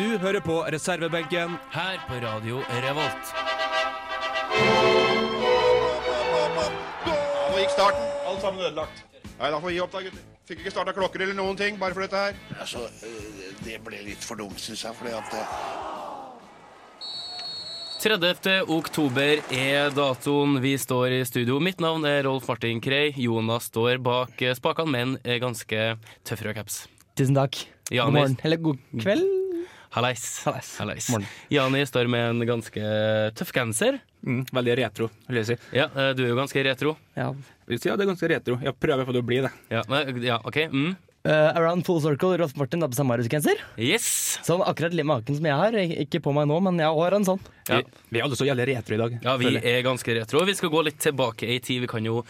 Du hører på reservebenken. Her på Radio Revolt. Nå gikk starten. Alt sammen ødelagt. Nei, da får vi gi opp, da, gutter. Fikk ikke starta klokker eller noen ting, bare for dette her. Altså, øh, det ble litt for dumt, syns jeg, fordi at øh, 30. oktober er datoen vi står i studio. Mitt navn er Rolf Martin Krei. Jonas står bak spakene, men er ganske tøffere caps. Tusen takk. Ja, god morgen. Eller god kveld. Hallais. Hallais. Jani står med en ganske tøff genser. Mm, veldig retro, vil jeg si. Ja, eh, du er jo ganske retro. Ja. Ja, det er ganske retro. Jeg prøver for å bli det. Ja, ja OK. Mm. Uh, around full circle, Rolf Martin har på samme genser. Yes. Sånn akkurat litt maken som jeg har. Ikke på meg nå, men jeg har en sånn. Ja. Vi, vi er alle så jævlig retro i dag. Ja, vi er ganske retro. Vi skal gå litt tilbake i tid. Vi kan jo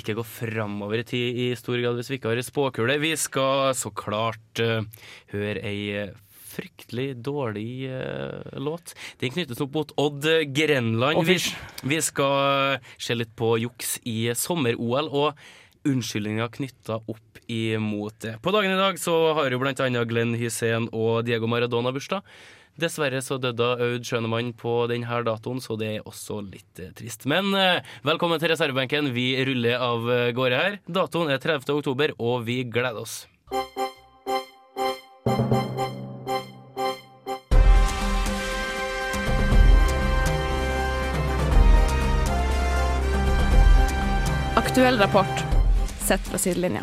ikke gå framover i tid i stor grad hvis vi ikke har ei spåkule. Vi skal så klart uh, høre ei eh, fryktelig dårlig uh, låt. Den knyttes opp mot Odd Grenland. Vi, vi skal se litt på juks i sommer-OL. og Unnskyldninger knytta opp imot det. På dagen i dag så har jo annet Glenn Hysén og Diego Maradona bursdag. Dessverre så døde Aud Schønemann på denne datoen, så det er også litt eh, trist. Men eh, velkommen til reservebenken. Vi ruller av eh, gårde her. Datoen er 30. oktober, og vi gleder oss. Aktuell rapport sett fra sidelinja.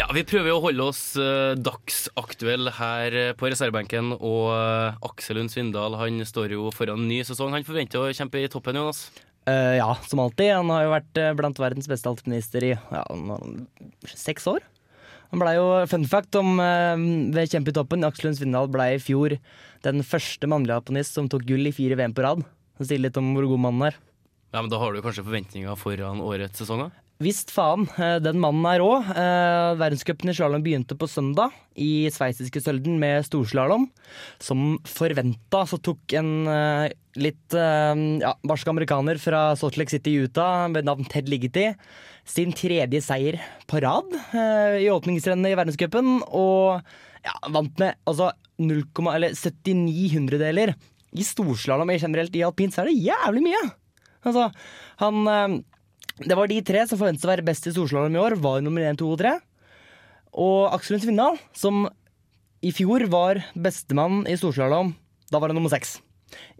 Ja, Vi prøver jo å holde oss uh, dagsaktuelle her eh, på reservebenken. Og eh, Aksel Lund Svindal han står jo foran ny sesong. Han forventer å kjempe i toppen, Jonas. Uh, ja, som alltid. Han har jo vært eh, blant verdens beste alpinister i ja, seks år. Han ble jo, Fun fact om uh, ved Kjempe i toppen. Aksel Lund Svindal ble i fjor den første mannlige alpinist som tok gull i fire VM på rad. Det sier litt om hvor god mannen er. Ja, men Da har du kanskje forventninger foran årets sesonger? Visst faen, eh, den mannen er rå. Eh, Verdenscupen i slalåm begynte på søndag i sveitsiske Sølden med storslalåm. Som forventa så tok en eh, litt ja, barsk amerikaner fra Salt Lake City, i Utah, med navn Ted Ligeti, sin tredje seier på rad i åpningsrennet i verdenscupen. Og ja, vant med altså 0, eller 79 hundredeler. I storslalåm generelt i alpint så er det jævlig mye. Altså, han eh, det var de tre som forventes å være best i storslalåm i år, var nummer én, to og tre. Og Aksel Lund Svindal, som i fjor var bestemann i storslalåm, da var han nummer seks.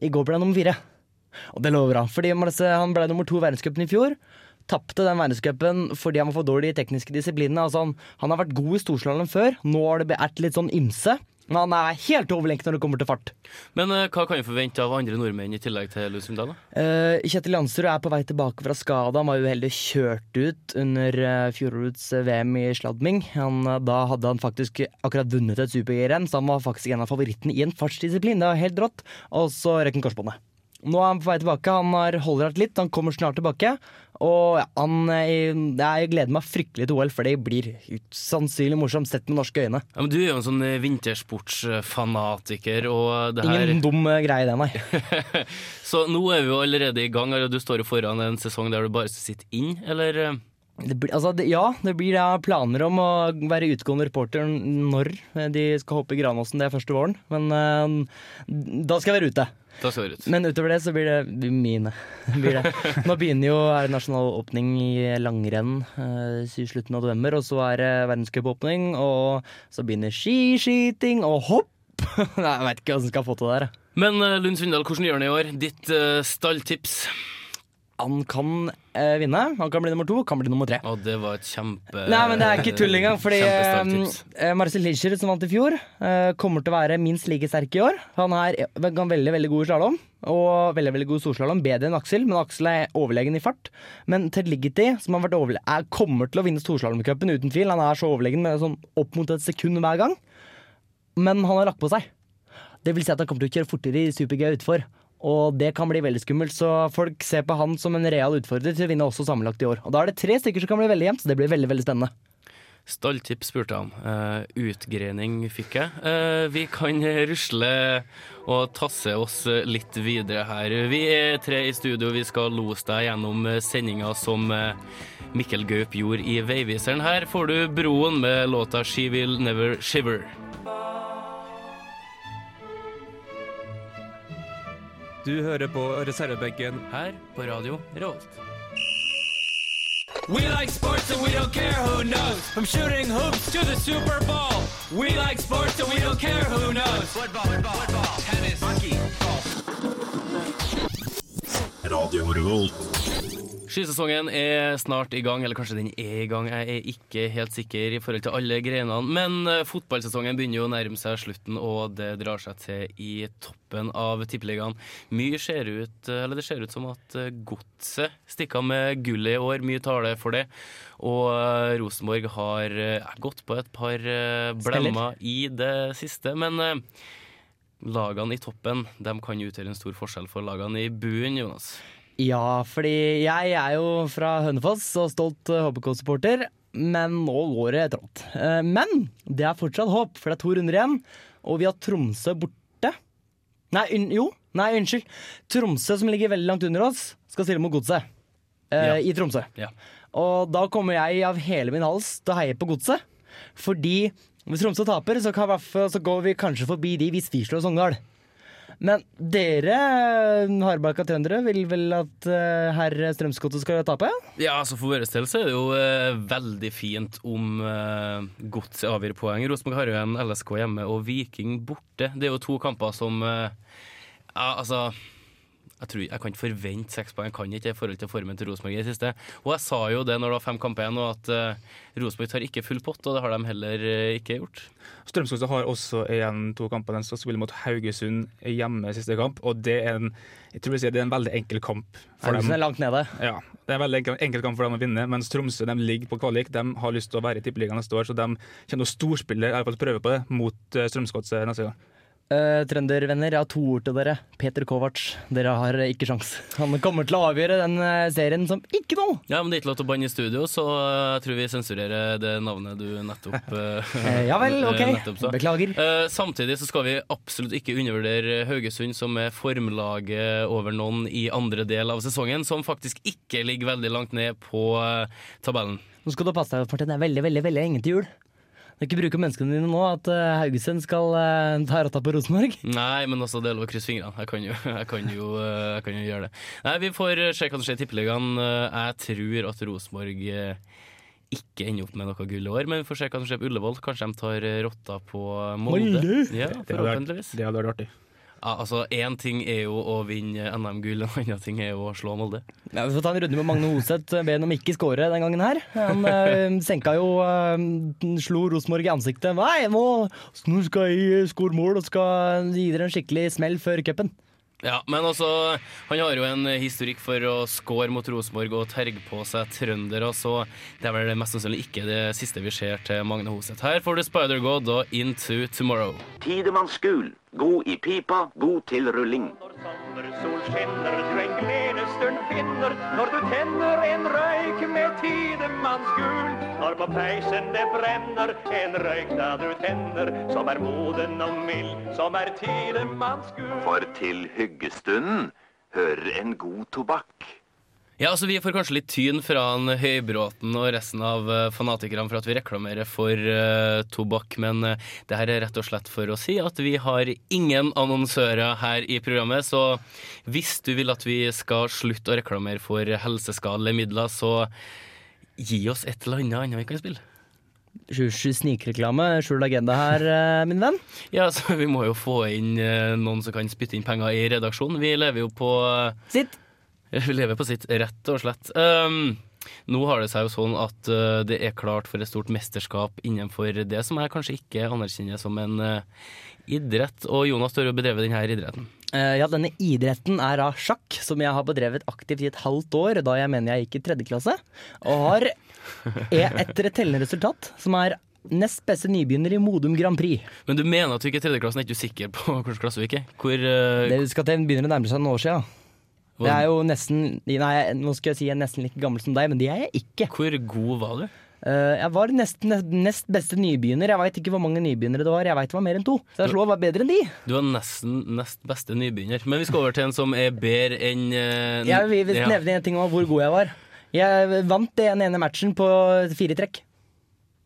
I går ble han nummer fire. Og det lover bra, fordi han ble nummer to i verdenscupen i fjor. Tapte den verdenscupen fordi han var for dårlig i tekniske disiplinene. Altså han, han har vært god i storslalåm før, nå har det vært litt sånn ymse. Men han er helt overlengt når det kommer til fart. Men uh, hva kan vi forvente av andre nordmenn i tillegg til Louis Sundal? da? Eh, Kjetil Jansrud er på vei tilbake fra skada. Han var uheldig kjørt ut under uh, fjorårets VM i sladming. Han, da hadde han faktisk akkurat vunnet et super-G-renn, så han var faktisk en av favorittene i en fartsdisiplin. Det var helt rått. Og så røk han korsbåndet. Nå er han på vei tilbake. Han har holder hardt litt, han kommer snart tilbake. Og han, eh, jeg gleder meg fryktelig til OL, for det blir sannsynlig morsomt sett med norske øyne. Ja, men Du er jo en sånn eh, vintersportsfanatiker, og det her Ingen dum eh, greie, det, nei. Så nå er vi jo allerede i gang, eller du står jo foran en sesong der du bare sitter inn, eller? Eh? Det blir, altså, det, ja, det blir da planer om å være utgående reporter når de skal hoppe i Granåsen. Det er første våren. Men uh, da skal jeg være ute. Da skal ut. Men utover det så blir det mine. Blir det. Nå begynner jo er nasjonal åpning i langrenn eh, i slutten av november. Og så er det verdenscupåpning, og så begynner skiskyting og hopp. Nei, jeg veit ikke hvordan jeg skal få til det der. Men eh, Lund Svindal, hvordan gjør han i år? Ditt uh, stalltips? Han kan eh, vinne. Han kan bli nummer to, kan bli nummer tre. Og det var et kjempe... Nei, men det er ikke tull engang. Fordi eh, Marcel Hirscher, som vant i fjor, eh, kommer til å være minst like sterk i år. Han er kan veldig veldig god i slalåm, og veldig veldig god storslalåm. Bedre enn Aksel, men Aksel er overlegen i fart. Men Ted Ligety, som har vært overle er, kommer til å vinne storslalåmcupen uten tvil. Han er så overlegen med sånn opp mot et sekund hver gang. Men han har lagt på seg. Det vil si at han kommer til å kjøre fortere i super-G utfor. Og det kan bli veldig skummelt, så folk ser på han som en real utfordrer til å vinne også sammenlagt i år. Og da er det tre stykker som kan bli veldig jevnt, så det blir veldig veldig spennende. Stalltips spurte han. Uh, utgrening fikk jeg. Uh, vi kan rusle og tasse oss litt videre her. Vi er tre i studio. Vi skal lose deg gjennom sendinga som eh, Mikkel Gaup gjorde i Veiviseren. Her får du Broen med låta 'She Will Never Shiver'. Du hører på reservebenken. Her på radio Revolt. We like sports and we don't care who knows. From shooting hoops to the Super Bowl. We like sports and we don't care who knows. Football, football, football, tennis, hockey, golf. Radio Revolt. Skisesongen er snart i gang, eller kanskje den er i gang. Jeg er ikke helt sikker i forhold til alle grenene. Men eh, fotballsesongen begynner jo å nærme seg slutten, og det drar seg til i toppen av tippeligaen. Mye ser ut, eh, eller det ser ut som at eh, Godset stikker med gullet i år. Mye taler for det. Og Rosenborg har gått på et par blemmer i det siste. Men lagene i toppen de kan utgjøre en stor forskjell for lagene i bunnen, Jonas. Ja, fordi jeg er jo fra Hønefoss og stolt eh, HBK-supporter. Men nå går det trått. Eh, Men det er fortsatt håp, for det er to runder igjen. Og vi har Tromsø borte. Nei, jo. Nei, unnskyld. Tromsø, som ligger veldig langt under oss, skal stille mot Godset. eh, Ja. I Tromsø. Ja. Og da kommer jeg av hele min hals til å heie på Godset. Fordi hvis Tromsø taper, så, kan, i hvert fall- så går vi kanskje forbi de hvis vi slår Sogndal. Men dere hardbarka trøndere vil vel at uh, herr Strømsgodset skal tape? Ja, altså For vår del så er det jo eh, veldig fint om eh, Godset avgir poeng. Rosenborg har jo en LSK hjemme og Viking borte. Det er jo to kamper som eh, Ja, altså jeg, tror, jeg kan ikke forvente seks poeng, jeg kan ikke i forhold til formen til Rosenborg i det siste. Og jeg sa jo det når det var fem kamper igjen, at uh, Rosenborg tar ikke full pott, og det har de heller uh, ikke gjort. Strømsgodset har også igjen to kamper. Den skal spille mot Haugesund hjemme i siste kamp. Og det er en, jeg tror jeg sier det er en veldig enkel kamp for Haugesund dem. er langt nede. Ja, det er en veldig enkel, enkel kamp for dem å vinne, mens Tromsø de ligger på kvalik. De har lyst til å være i Tippeligaen neste år, så de kommer til å storspille, i hvert fall prøve på det, mot uh, Strømsgodset neste gang. Uh, Trøndervenner, jeg har to ord til dere. Peter Kovac, dere har ikke sjans. Han kommer til å avgjøre den eh, serien som ikke noe! Ja, men det er ikke lov til å banne i studio, så eh, jeg tror vi sensurerer det navnet du nettopp Eh, ja vel, ok. nettopp. Beklager. Uh, samtidig så skal vi absolutt ikke undervurdere Haugesund, som er formlaget over noen i andre del av sesongen, som faktisk ikke ligger veldig langt ned på tabellen. Nå skal du passe deg, Martin. Det er veldig, veldig, veldig lenge til jul. Du kan ikke bruke menneskene dine nå at eh, Haugesund skal eh, ta rotta på Rosenborg. Nei, men altså, det er lov å krysse fingrene. Jeg kan jo, jeg kan jo, eh, jeg kan jo gjøre det. Nei, Vi får se hva som skjer i Tippeligaen. Jeg tror at Rosenborg ikke ender opp med noe gull i år, men vi får se hva som skjer på Ullevål. Kanskje de tar rotta på Molde. Molde? Ja, forhåpentligvis. det hadde vært artig. Altså, Én ting er jo å vinne NM-gull, en annen ting er jo å slå Molde. Ja, vi får ta en runde med Magne Hoseth. Be ham om ikke skåre den gangen her. Han øh, senka jo øh, Slo Rosenborg i ansiktet. Nei, nå, nå skal jeg skåre mål og skal gi dere en skikkelig smell før cupen. Ja, men altså, han har jo en historikk for å score mot Rosenborg og terge på seg trøndere, så det er vel mest sannsynlig ikke det siste vi ser til Magne Hoseth. Her får du Spider-God og Into Tomorrow. Tidemannsgul. God i pipa, god til rulling. Når Sommersol skinner, du en gledesstund finner når du tenner en røyk med tidemanns gul. Når på peisen det brenner, en røyk da du tenner, som er moden og mild, som er tidemanns gul. For til hyggestunden hører en god tobakk. Ja, altså Vi får kanskje litt tyn fra han Høybråten og resten av eh, fanatikerne for at vi reklamerer for uh, tobakk, men uh, det her er rett og slett for å si at vi har ingen annonsører her i programmet, så hvis du vil at vi skal slutte å reklamere for helseskadelige midler, så gi oss et eller annet annet vi kan spille. Snikreklame, skjult agenda her, min venn. Ja, så Vi må jo få inn noen som kan spytte inn penger i redaksjonen. Vi lever jo på Sitt. Vi lever på sitt, rett og slett. Um, nå har det seg jo sånn at uh, det er klart for et stort mesterskap innenfor det som jeg kanskje ikke anerkjenner som en uh, idrett. Og Jonas, du har jo bedrevet denne idretten. Uh, ja, denne idretten er av sjakk, som jeg har bedrevet aktivt i et halvt år, da jeg mener jeg gikk i tredje klasse. Og har er etter et tellende resultat, som er nest beste nybegynner i Modum Grand Prix. Men du mener at du ikke i tredjeklassen, er ikke du sikker på hvilken klasse du gikk i? Hvor, uh, Det skal til begynner å nærme seg noen år siden. Det er jo nesten Nei, nå skal jeg si jeg er nesten like gammel som deg, men det er jeg ikke. hvor god var du? Uh, jeg var nesten nest, beste nybegynner. Jeg veit ikke hvor mange nybegynnere det var. Jeg veit det var mer enn to. Så jeg slo var bedre enn de. Du var nesten nest beste nybegynner. Men vi skal over til en som er bedre enn uh, Jeg vil ja. nevne en ting om hvor god jeg var. Jeg vant den ene matchen på fire trekk.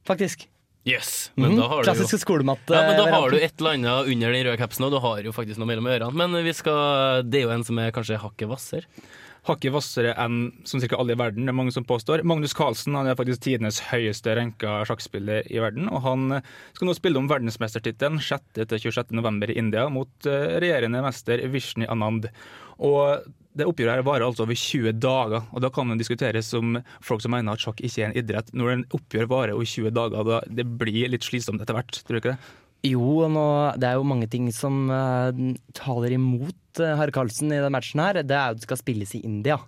Faktisk. Yes, men Mhm, da har du jo Klassiske skolematte. ja, men da har du et eller annet under den røde capsen, og du har jo faktisk noe mellom ørene. Men vi skal, det er jo en som er kanskje hakket hvassere. Hakket hvassere enn som cirka alle i verden, det er mange som påstår. Magnus Carlsen han er faktisk tidenes høyeste renka sjakkspiller i verden. Og han skal nå spille om verdensmestertittelen 6.-26. november i India mot eh, regjerende mester Vishni Anand. Og det oppgjøret her varer altså over 20 dager, og da kan det diskuteres om folk som mener at sjakk ikke er en idrett. Når en oppgjør varer over 20 dager, da det blir litt slitsomt etter hvert, tror du ikke det? Jo, nå, det er jo mange ting som uh, taler imot uh, herr Karlsen i den matchen her. Det er jo at det skal spilles i India.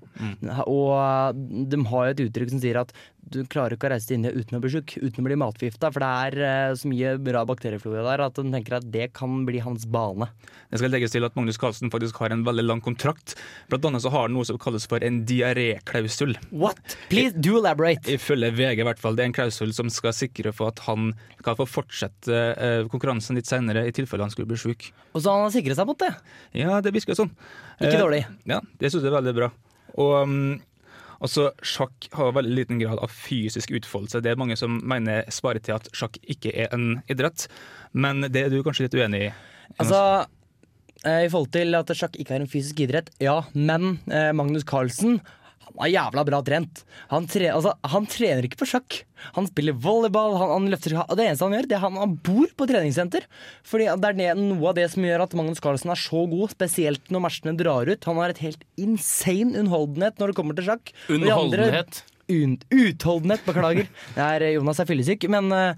Og eh, de har jo et uttrykk som sier at du klarer ikke å reise til India uten å bli sjuk, uten å bli matforgifta. For det er eh, så mye bra bakterieflora der at de tenker at det kan bli hans bane. Det skal legges til at Magnus Carlsen faktisk har en veldig lang kontrakt. Blant annet så har han noe som kalles for en diaréklausul. What? Please do elaborate. Ifølge VG i hvert fall. Det er en klausul som skal sikre for at han kan få fortsette eh, konkurransen litt senere i tilfelle han skulle bli sjuk. Og så han har sikret seg mot det. Ja, det virker sånn. Ikke Eh, dårlig. Ja, det syns jeg er veldig bra. Og um, altså, sjakk har veldig liten grad av fysisk utfoldelse. Det er mange som mener svarer til at sjakk ikke er en idrett, men det er du kanskje litt uenig i? Altså, eh, I forhold til at sjakk ikke er en fysisk idrett, ja, men eh, Magnus Carlsen han er jævla bra trent. Han, tre, altså, han trener ikke på sjakk. Han spiller volleyball, han, han løfter Det eneste han gjør, det er han, han bor på treningssenter. Fordi Det er noe av det som gjør at Magnus Carlsen er så god, spesielt når matchene drar ut. Han har et helt insane underholdenhet når det kommer til sjakk. Andre- Un utholdenhet, beklager. Det er eh, Jonas er fyllesyk, men eh,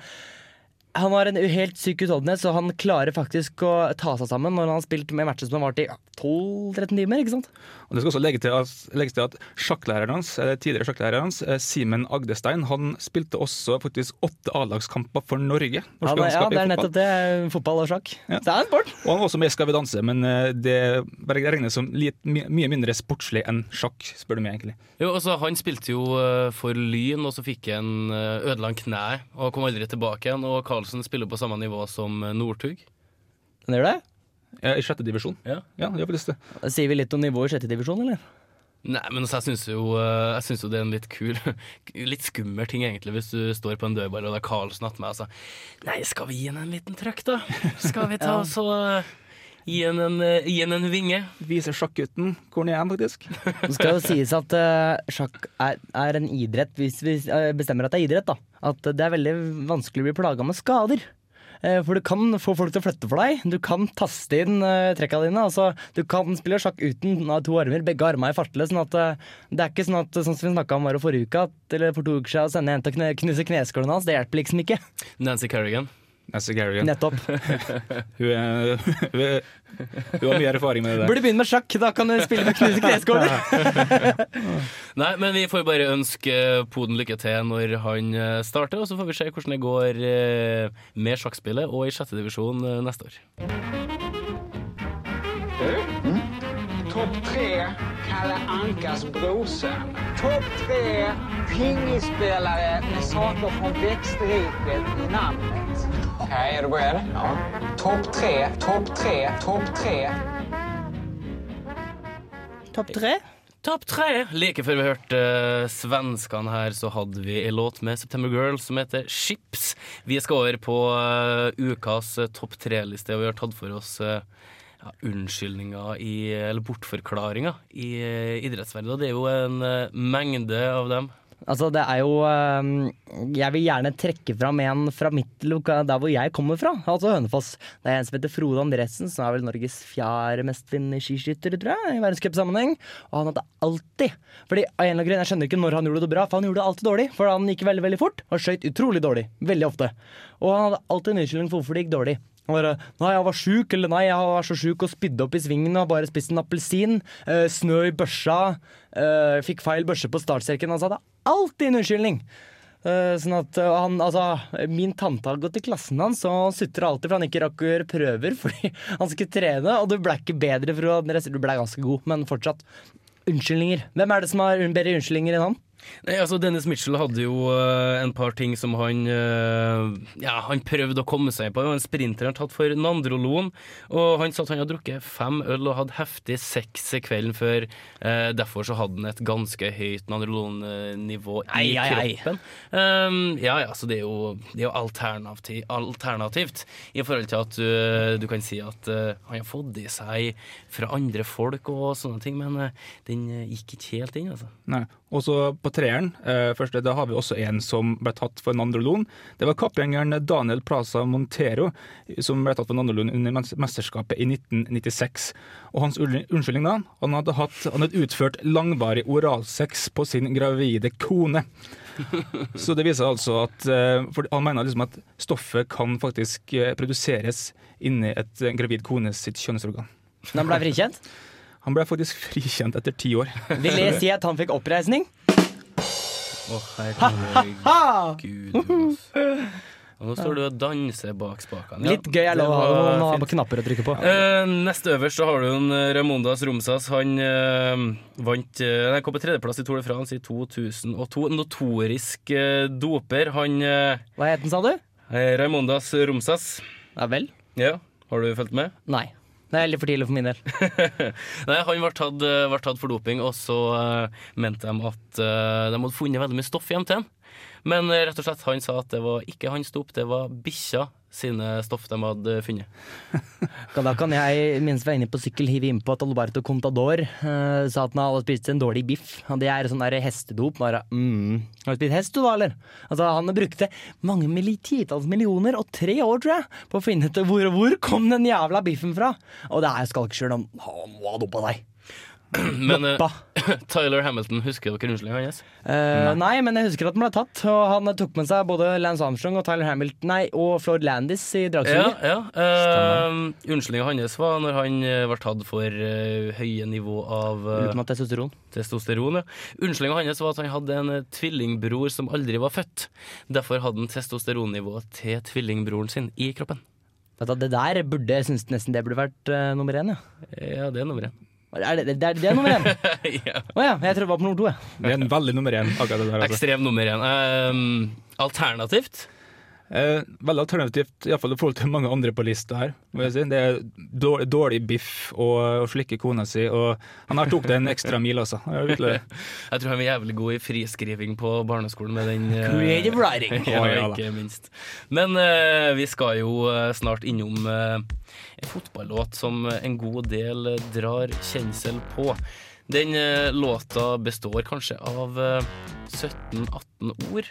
han har en helt syk utholdenhet, så han klarer faktisk å ta seg sammen når han har spilt med matcher som har vart i 12-13 timer. ikke sant? Og det skal også legge til at, til at sjakklæreren hans, eller tidligere sjakklæreren hans, eh, Simen Agdestein, han spilte også faktisk åtte A-lagskamper for Norge. Ja, men, ja, det er nettopp det. Fotball og sjakk. Ja. Det er en sport. Og han var også med i Skal vi danse, men eh, det regnes som litt, mye mindre sportslig enn sjakk, spør du meg egentlig. Jo, altså Han spilte jo eh, for Lyn, og så fikk han ødela kneet og kom aldri tilbake igjen. Og Carlsen spiller på samme nivå som eh, Northug. Den gjør det? Ja, I sjette divisjon. Ja. Ja, gjør faktisk det. Sier vi litt om nivået i sjette divisjon, eller? Nei, men altså, jeg syns jo, eh, synes jo det er en litt kul Litt skummel ting, egentlig, hvis du står på en dødball og det er Karlsen attmed. Altså. Nei, skal vi gi henne en liten trøkk, da? Skal vi ta ja. og eh, gi han en, eh, gi han en vinge? Viser sjakkgutten hvor den er, faktisk. Det skal jo sies at uh, sjakk er, er en idrett, hvis vi eh, bestemmer at det er idrett, da. At det er veldig vanskelig å bli plaga med skader. Eh, For du kan få folk til å flytte for deg. Du kan taste inn uh, trekka dine. Altså, du kan spille sjakk uten uh, to armer, begge armer er fartle. Sånn at det er ikke sånn at sånn som vi snakka om bare forrige uke, at, eller for to uker siden, å sende en til å knuse kneskålen hans, det hjelper liksom ikke. Nancy Kerrigan. Nancy Garrigan. Nettopp. Hun, er, hun, er, hun har mye erfaring med det der. Burde begynne med sjakk, da kan du spille med knuse kneskåler. Nei, men vi får bare ønske Poden lykke til når han eh, starter, og så får vi se hvordan det går eh, med sjakkspillet og i sjette divisjon eh, neste år. Topp tre Kalle Ankas brorson. Topp tre pingisspelare med saker fra vekstriket i namnet. Okej, är du beredd? Ja. Topp tre, topp tre, topp tre. Topp tre. Topp tre! Like før vi hørte uh, svenskene her, så hadde vi en låt med September Girls som heter Ships. Vi skal over på eh, ukas eh, topp tre-liste, og vi har tatt for oss ja, unnskyldninger i, eller bortforklaringer i idrettsverdenen. Det er jo en eh, mengde av dem. Altså, det er jo øhm, Jeg vil gjerne trekke fram en fra mitt loka, der hvor jeg kommer fra, altså Hønefoss. Det er en som heter Frode Andresen, som er vel Norges fjerde mestvinnende skiskytter, tror jeg, i verdenscupsammenheng. Og han hadde alltid Fordi av en eller annen grunn, Jeg skjønner ikke når han gjorde det bra, for han gjorde det alltid dårlig. For han gikk veldig veldig fort, og skøyt utrolig dårlig. Veldig ofte. Og han hadde alltid en unnskyldning for hvorfor det gikk dårlig. Han bare, Nei, jeg var sjuk, eller nei, jeg var så sjuk og spydde opp i svingen og bare spiste en appelsin. eh, snø i børsa. eh, fikk feil børse på startstreken. Han sa det alltid en unnskyldning. Eh, sånn at eh, han, altså, Min tante har gått i klassen hans, og han sutrer alltid for han ikke rakk å gjøre prøver fordi han skulle trene. Og du ble ikke bedre for Du ble ganske god, men fortsatt. Unnskyldninger. Hvem er det som har bedre unnskyldninger enn han? Nei, altså Dennis Mitchell hadde jo uh, en par ting som han uh, Ja, han prøvde å komme seg på. Det en sprinter han tatt for Nandrolon. Og han sa at han hadde drukket fem øl og hadde heftig sex kvelden før. Uh, derfor så hadde han et ganske høyt Nandrolon-nivå i Ei, ei, ei. kroppen. Um, ja, ja, så det er jo, det er jo alternativ, alternativt i forhold til at du, du kan si at han har fått i seg fra andre folk og sånne ting, men den gikk ikke helt inn, altså. Nei. Og så på treeren, Først, første, da har vi også en som ble tatt for Nandrolon. Det var kappgjengeren Daniel Plaza Montero som ble tatt for Nandrolon under mesterskapet i 1996. Og hans unnskyldning da, han hadde, hatt, han hadde utført langvarig oralsex på sin gravide kone. Så det viser altså at eh, for Han mener liksom at stoffet kan faktisk eh, produseres inni et eh, gravid kone sitt kjønnsorgan. Men han ble frikjent? Han ble faktisk frikjent etter ti år. Vil det si at han fikk oppreisning? Å, herregud. Og nå står du og danser bak spakene. Litt gøy er lov å ha fint. knapper å trykke på. Eh, nest øverst så har du en eh, Raimondas Romsas. Han eh, vant eh, Nei, kom på tredjeplass i Tour de France i 2002. Notorisk eh, doper. Han eh, Hva het den, sa du? eh, Raimondas Romsas. Ja vel? Ja, har du fulgt med? Nei. Er litt for tidlig for min del. Nei, Han ble tatt, eh, ble tatt for doping, og så uh, mente de at uh, de hadde funnet veldig mye stoff hjem til han. Men eh, rett og slett, han sa at det var ikke hans dop, det var bikkja sine stoff de hadde funnet. Da kan jeg, mens vi er inne på sykkel, hive innpå at Alberto Contador uh, sa at han hadde spist en dårlig biff. Det er sånn der hestedop. Bare, mm. Har du spist hest, du da, eller? Altså, han brukte mange titalls millioner og tre år, tror jeg, på å finne ut hvor, hvor kom den jævla biffen fra. Og det er skalkskjul. om han må ha dopa seg. Men eh, Tyler Hamilton, husker dere unnskyldningen hans? Eh, nei. men jeg husker at den ble tatt. Og han tok med seg både Lance Armstrong og Tyler Hamilton Nei, og Floyd Landis i Ja, dragsuget. ja. Uh, unnskyldningen hans var når han ble var tatt for uh, høye nivå av uh, Uten testosteron. testosteron. Ja. Unnskyldningen hans var at han hadde en uh, tvillingbror som aldri var født. Derfor hadde han testosteronnivået til tvillingbroren sin i kroppen. Det der burde jeg synes nesten det burde vært uh, nummer én. Ja. Ja, det er nummer én. Er det, det, er, det er nummer én? Å ja. ja, jeg tror det var på nummer to. Ja. Det er en veldig nummer én. akkurat det der. Altså. Ekstrem nummer én. Um, alternativt? Eh, veldig alternativt, iallfall i forhold til mange andre på lista her. Må jeg si. Det er dårlig, dårlig biff og å slikke kona si, og han her tok det en ekstra mil, altså. Er det. Jeg tror han var jævlig god i friskriving på barneskolen med den eh, Creative writing. ja, ja ikke minst. Men eh, vi skal jo eh, snart innom eh, en fotballåt som en god del drar kjensel på. Den eh, låta består kanskje av eh, 17-18 ord,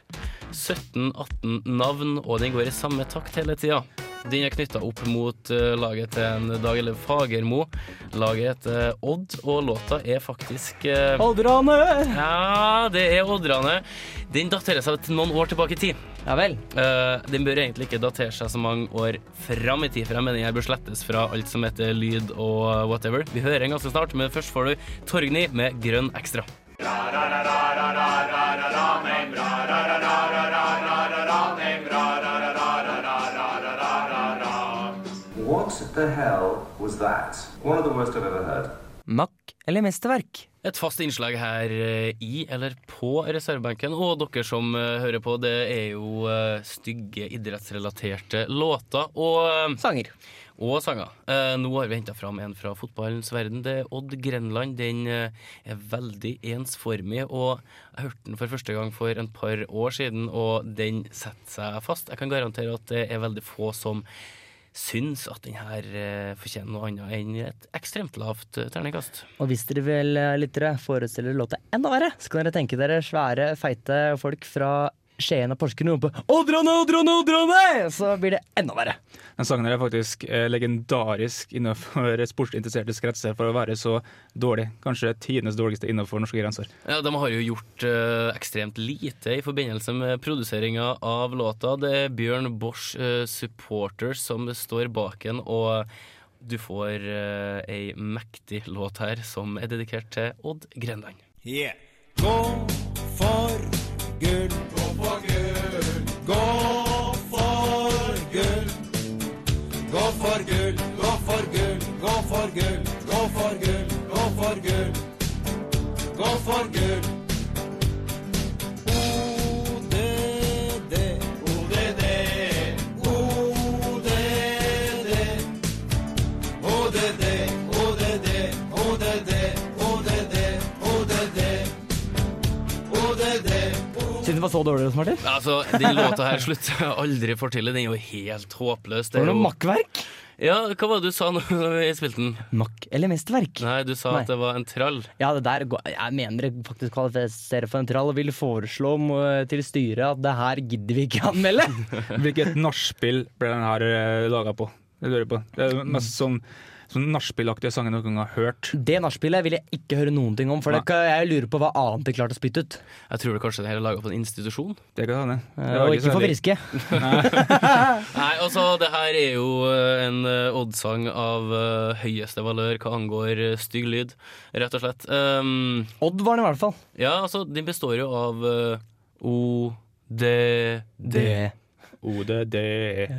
17-18 navn, og den går i samme takt hele tida. Den er knytta opp mot eh, laget til en Dag Elev Fagermo. Laget heter Odd, og låta er faktisk uh, Oddrane! Ja, det er Oddrane. Den daterer seg til noen år tilbake i tid. Ja vel. Uh, den bør egentlig ikke datere seg så mange år fram i tid, for jeg mener den bør slettes fra alt som heter lyd og whatever. Vi hører den ganske snart, men først får du Torgny med Grønn ekstra. What the hell was that? One of the worst I've ever heard. Makk eller mesterverk? Et fast innslag her eh, i eller på reservebenken. Og dere som eh, hører på, det er jo eh, stygge idrettsrelaterte låter og Sanger. Og sanger. Eh, nå har vi henta fram en fra fotballens verden. Det er Odd Grenland. Den er veldig ensformig, og jeg hørte den for første gang for en par år siden, og den setter seg fast. Jeg kan garantere at det er veldig få som syns at den her eh, fortjener noe annet enn et ekstremt lavt eh, terningkast. Og hvis dere vil eh, lyttere forestiller låta enda verre, så kan dere tenke dere svære, feite folk fra Skien og Porsgrunn roper 'Oddrane, Oddrane, Oddrane!' Så blir det enda verre. Den sangen er faktisk eh, legendarisk innenfor sportsinteresserte kretser for å være så dårlig. Kanskje tidenes dårligste innenfor norske grenser. Ja, De har jo gjort eh, ekstremt lite i forbindelse med produseringa av låta. Det er Bjørn Bosch eh, Supporters som står bak den, og du får uh, ei mektig låt her som er dedikert til Odd Grenland. Yeah. Gå for gull. Gå for gull. Gå for gull. Gå for gull, gå for gull, gå for gull, gå for gull, gå for gull. Så dårlig Martin? Altså, Den låta her slutter jeg aldri for til. Den er jo helt håpløs. Var det noe makkverk? Ja, hva var det du sa når vi spilte den? Makk eller mesterverk? Nei, du sa Nei. at det var en trall. Ja, det der Jeg mener det faktisk kvalifiserer for en trall, og vil foreslå til styret at det her gidder vi ikke anmelde. Hvilket nachspiel ble den her uh, laga på? Det lurer jeg på. Det er mest sånn, sånn nachspielaktige sangen noen gang har hørt. Det nachspielet vil jeg ikke høre noen ting om, for det kan jeg lurer på hva annet de klarte å spytte ut. Jeg tror det kanskje det her er laga på en institusjon. Det kan hende. Eh, Og ikke for friske. Nei, altså, det her er jo eh, en oddsang Odd-sang av uh, høyeste valør hva angår eh, stygg lyd, rett og slett. Um, Odd var den i hvert fall. ja, altså, den består jo av uh, O, D, D. Det. Ode, det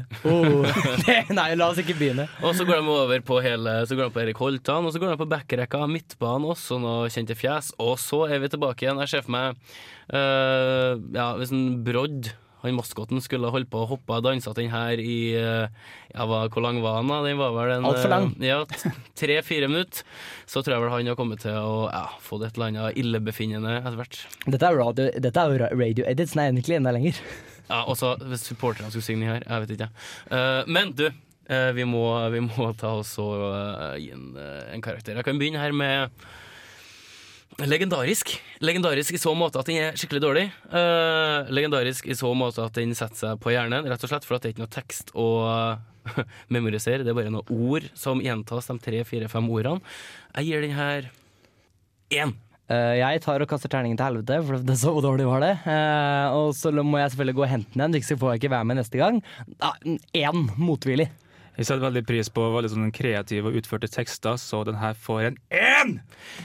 Oh, nei, la oss ikke begynne. Og så går de over på hele Så går de på Erik Holtan, og så går de på backrekka, midtbanen også, noe kjente fjes. Og så er vi tilbake igjen. Jeg ser for meg uh, Ja, hvis en Brodd han maskoten skulle holdt på å hoppe og danse den her i eh, ja, hva, Hvor lang var han, da? Den var vel en Alt for lang. eh, Ja, tre-fire minutter. Så tror jeg vel han har kommet til å ja, få et eller annet illebefinnende etter hvert. Dette er, radio, dette er radio edits, nei, egentlig enda lenger. Ja, også hvis supporterne skulle synge her. Jeg vet ikke. Uh, men du, uh, vi, må, vi må ta oss og uh, gi en, en karakter. Jeg kan begynne her med Legendarisk. Legendarisk i så måte at den er skikkelig dårlig. Legendarisk i så måte at den setter seg på hjernen, rett og slett, for at det er ikke noe tekst å memorisere. Det er bare noen ord som gjentas de tre, fire, fem ordene. Jeg gir den her én. Eh, jeg tar og kaster terningen til helvete, for det så dårlig var det. Uh, og så må jeg selvfølgelig gå og hente den igjen, ikke så får jeg ikke være med neste gang. Én motvillig. Jeg setter veldig pris på veldig sånn kreative og utførte tekster, så den her får en én!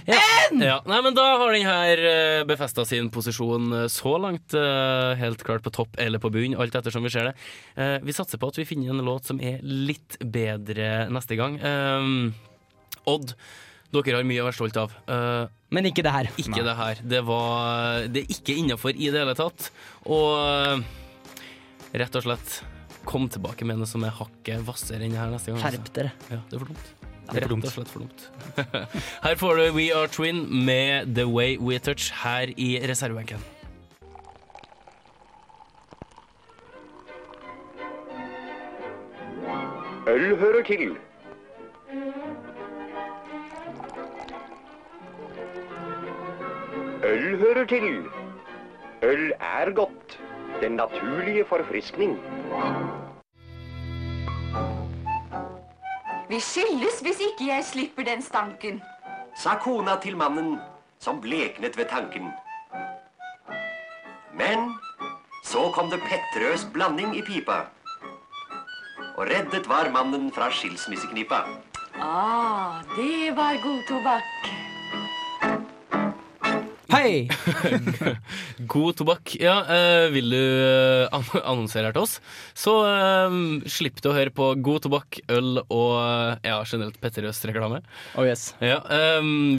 Ja. Ja. Nei, men da har den her uh, befesta sin posisjon eh, så langt. eh, helt klart på topp eller på bunn, alt ettersom vi ser det. Eh, vi satser på at vi finner en låt som er litt bedre neste gang. Eh, Odd, dere har mye å være stolt av. Uh, Men ikke det her. ikke det her. Det, var, det er ikke innafor i det hele tatt. Og uh, rett og slett kom tilbake med noe som er hakket hvassere enn det her neste gang. altså. Skjerp dere. Ja, det er for dumt. Det er for dumt. Rett og slett for dumt. her får du We Are Twin med The Way We Touch her i reservebenken. Øl hører til. Øl hører til. Øl er godt. Den naturlige forfriskning. Vi skilles hvis ikke jeg slipper den stanken. Sa kona til mannen, som bleknet ved tanken. Men så kom det Petterøes blanding i pipa. Og reddet var mannen fra skilsmisseknipa. Ah, det var god tobakk. Hei! God tobakk. Ja, eh, vil du eh, annonsere her til oss, så eh, slipp du å høre på god tobakk, øl og ja, generelt Petterøes-reklame. Oh yes. Ja,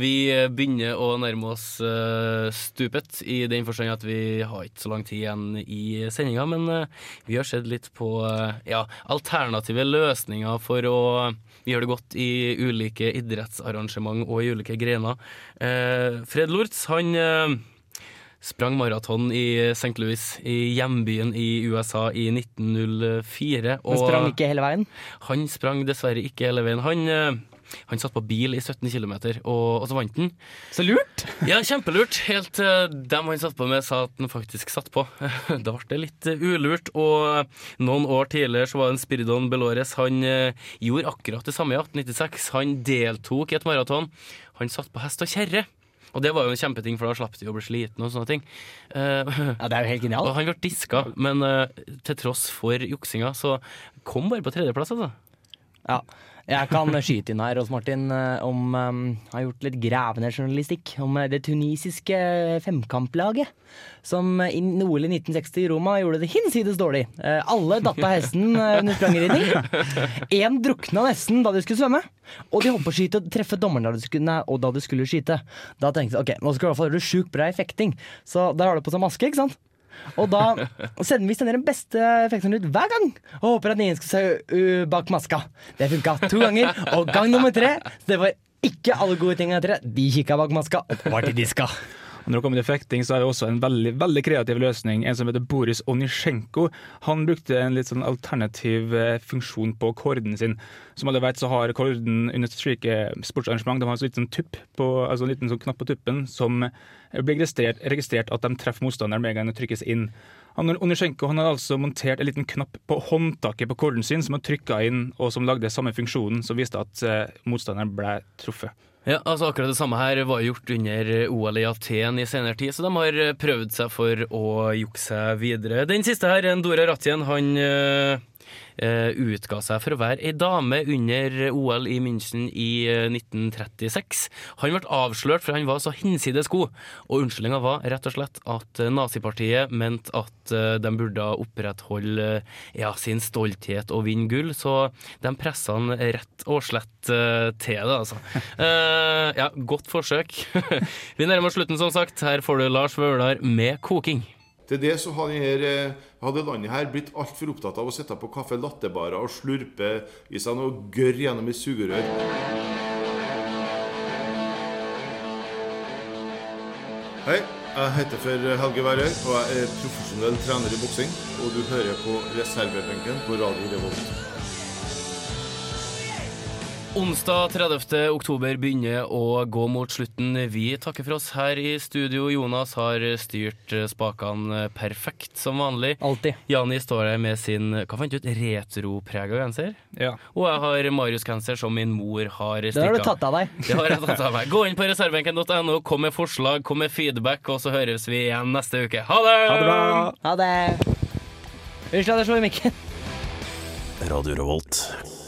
vi begynner å nærme oss stupet, i den forstand at vi har ikke så lang tid igjen i sendinga, men vi har sett litt på ja, alternative løsninger for å gjøre det godt i ulike idrettsarrangement og i ulike grener. Eh, Fred Lortz, han sprang maraton i St. Louis, i hjembyen i USA, i 1904. Men sprang ikke hele veien? Han sprang dessverre ikke hele veien. Han, eh, han satt på bil i 17 km, og, og så vant han. Så lurt! Ja, kjempelurt. Helt til dem han satt på med, sa at han faktisk satt på. Da ble det litt eh, ulurt. Og noen år tidligere så var en Spiridon Belores Han eh, gjorde akkurat det samme i 1896. Han deltok i et maraton. Han satt på hest og kjerre. Og det var jo en kjempeting, for da slapp de å bli sliten og sånne ting. Uh, Ja, det er jo helt genialt. og han ble diska, men uh, til tross for juksinga, så kom bare på tredjeplass, altså. Ja. Jeg kan skyte inn her hos Martin eh, om um, Har gjort litt gravende journalistikk om eh, det tunisiske femkamplaget. Som i OL i 1960 i Roma gjorde det hinsides dårlig. Alle datt av hesten under sprangridning. Én drukna nesten da de skulle svømme. Og de holdt på å skyte og treffe dommeren da de skulle, og da de skulle skyte. Da tenkte jeg ok, nå skal du i hvert fall gjøre det sjukt bra i fekting. Så da har du på seg maske, ikke sant? Og da sender vi sender den beste effekten ut hver gang. Og håper at ingen skal se uh, bak maska. Det funka to ganger. Og gang nummer tre så Det var ikke alle gode tingene etter det. De kikka bak maska og var til diska. Når det kommer til fekting, så er det også en veldig, veldig kreativ løsning. En som heter Boris Onisjenko. Han brukte en litt sånn alternativ eh, funksjon på korden sin. Som alle vet, så har korden under slike sportsarrangement de har en sånn liten tupp på, altså en liten sånn knapp på tuppen som blir registrert, registrert at de treffer motstanderen med en gang det trykkes inn. Han, han har altså montert en liten knapp på håndtaket på korden sin som han trykka inn, og som lagde samme funksjonen, som viste at eh, motstanderen ble truffet. Ja, altså Akkurat det samme her var gjort under OL i Aten i senere tid, så de har eh, prøvd seg for å jukse seg videre. Den siste her, Dora Ratjen, han eh, utga seg for å være ei dame under OL i München i eh, 1936. Han ble avslørt for han var så hinsides god, og unnskyldninga var rett og slett at eh, nazipartiet mente at eh, de burde opprettholde eh, ja, sin stolthet og vinne gull, så de pressa han rett og slett eh, til det, altså. Eh, ja, godt forsøk. Vi nærmer oss slutten, som sagt. Her får du Lars Vaular med koking. Til det så hadde, denne, eh, hadde landet her blitt altfor opptatt av å sitte på kaffe lattebarer og slurpe i seg noe gørr gjennom et sugerør. Hei, jeg heter for Helge Værøy, og jeg er profesjonell trener i boksing. Og du hører på reservebenken på Radio Revolt. Onsdag 30. oktober begynner å gå mot slutten. Vi takker for oss her i studio. Jonas har styrt spakene perfekt, som vanlig. Alltid. Jani står der med sin hva fant du ut, retroprega genser. Ja. Og jeg har Marius-genser som min mor har Det har du tatt av deg. Det har jeg tatt av meg. Gå inn på reservebenken.no, kom med forslag, kom med feedback, og så høres vi igjen neste uke. Ha det! Ha det bra! Ha det. Unnskyld at jeg slo i mikken. Radio Revolt.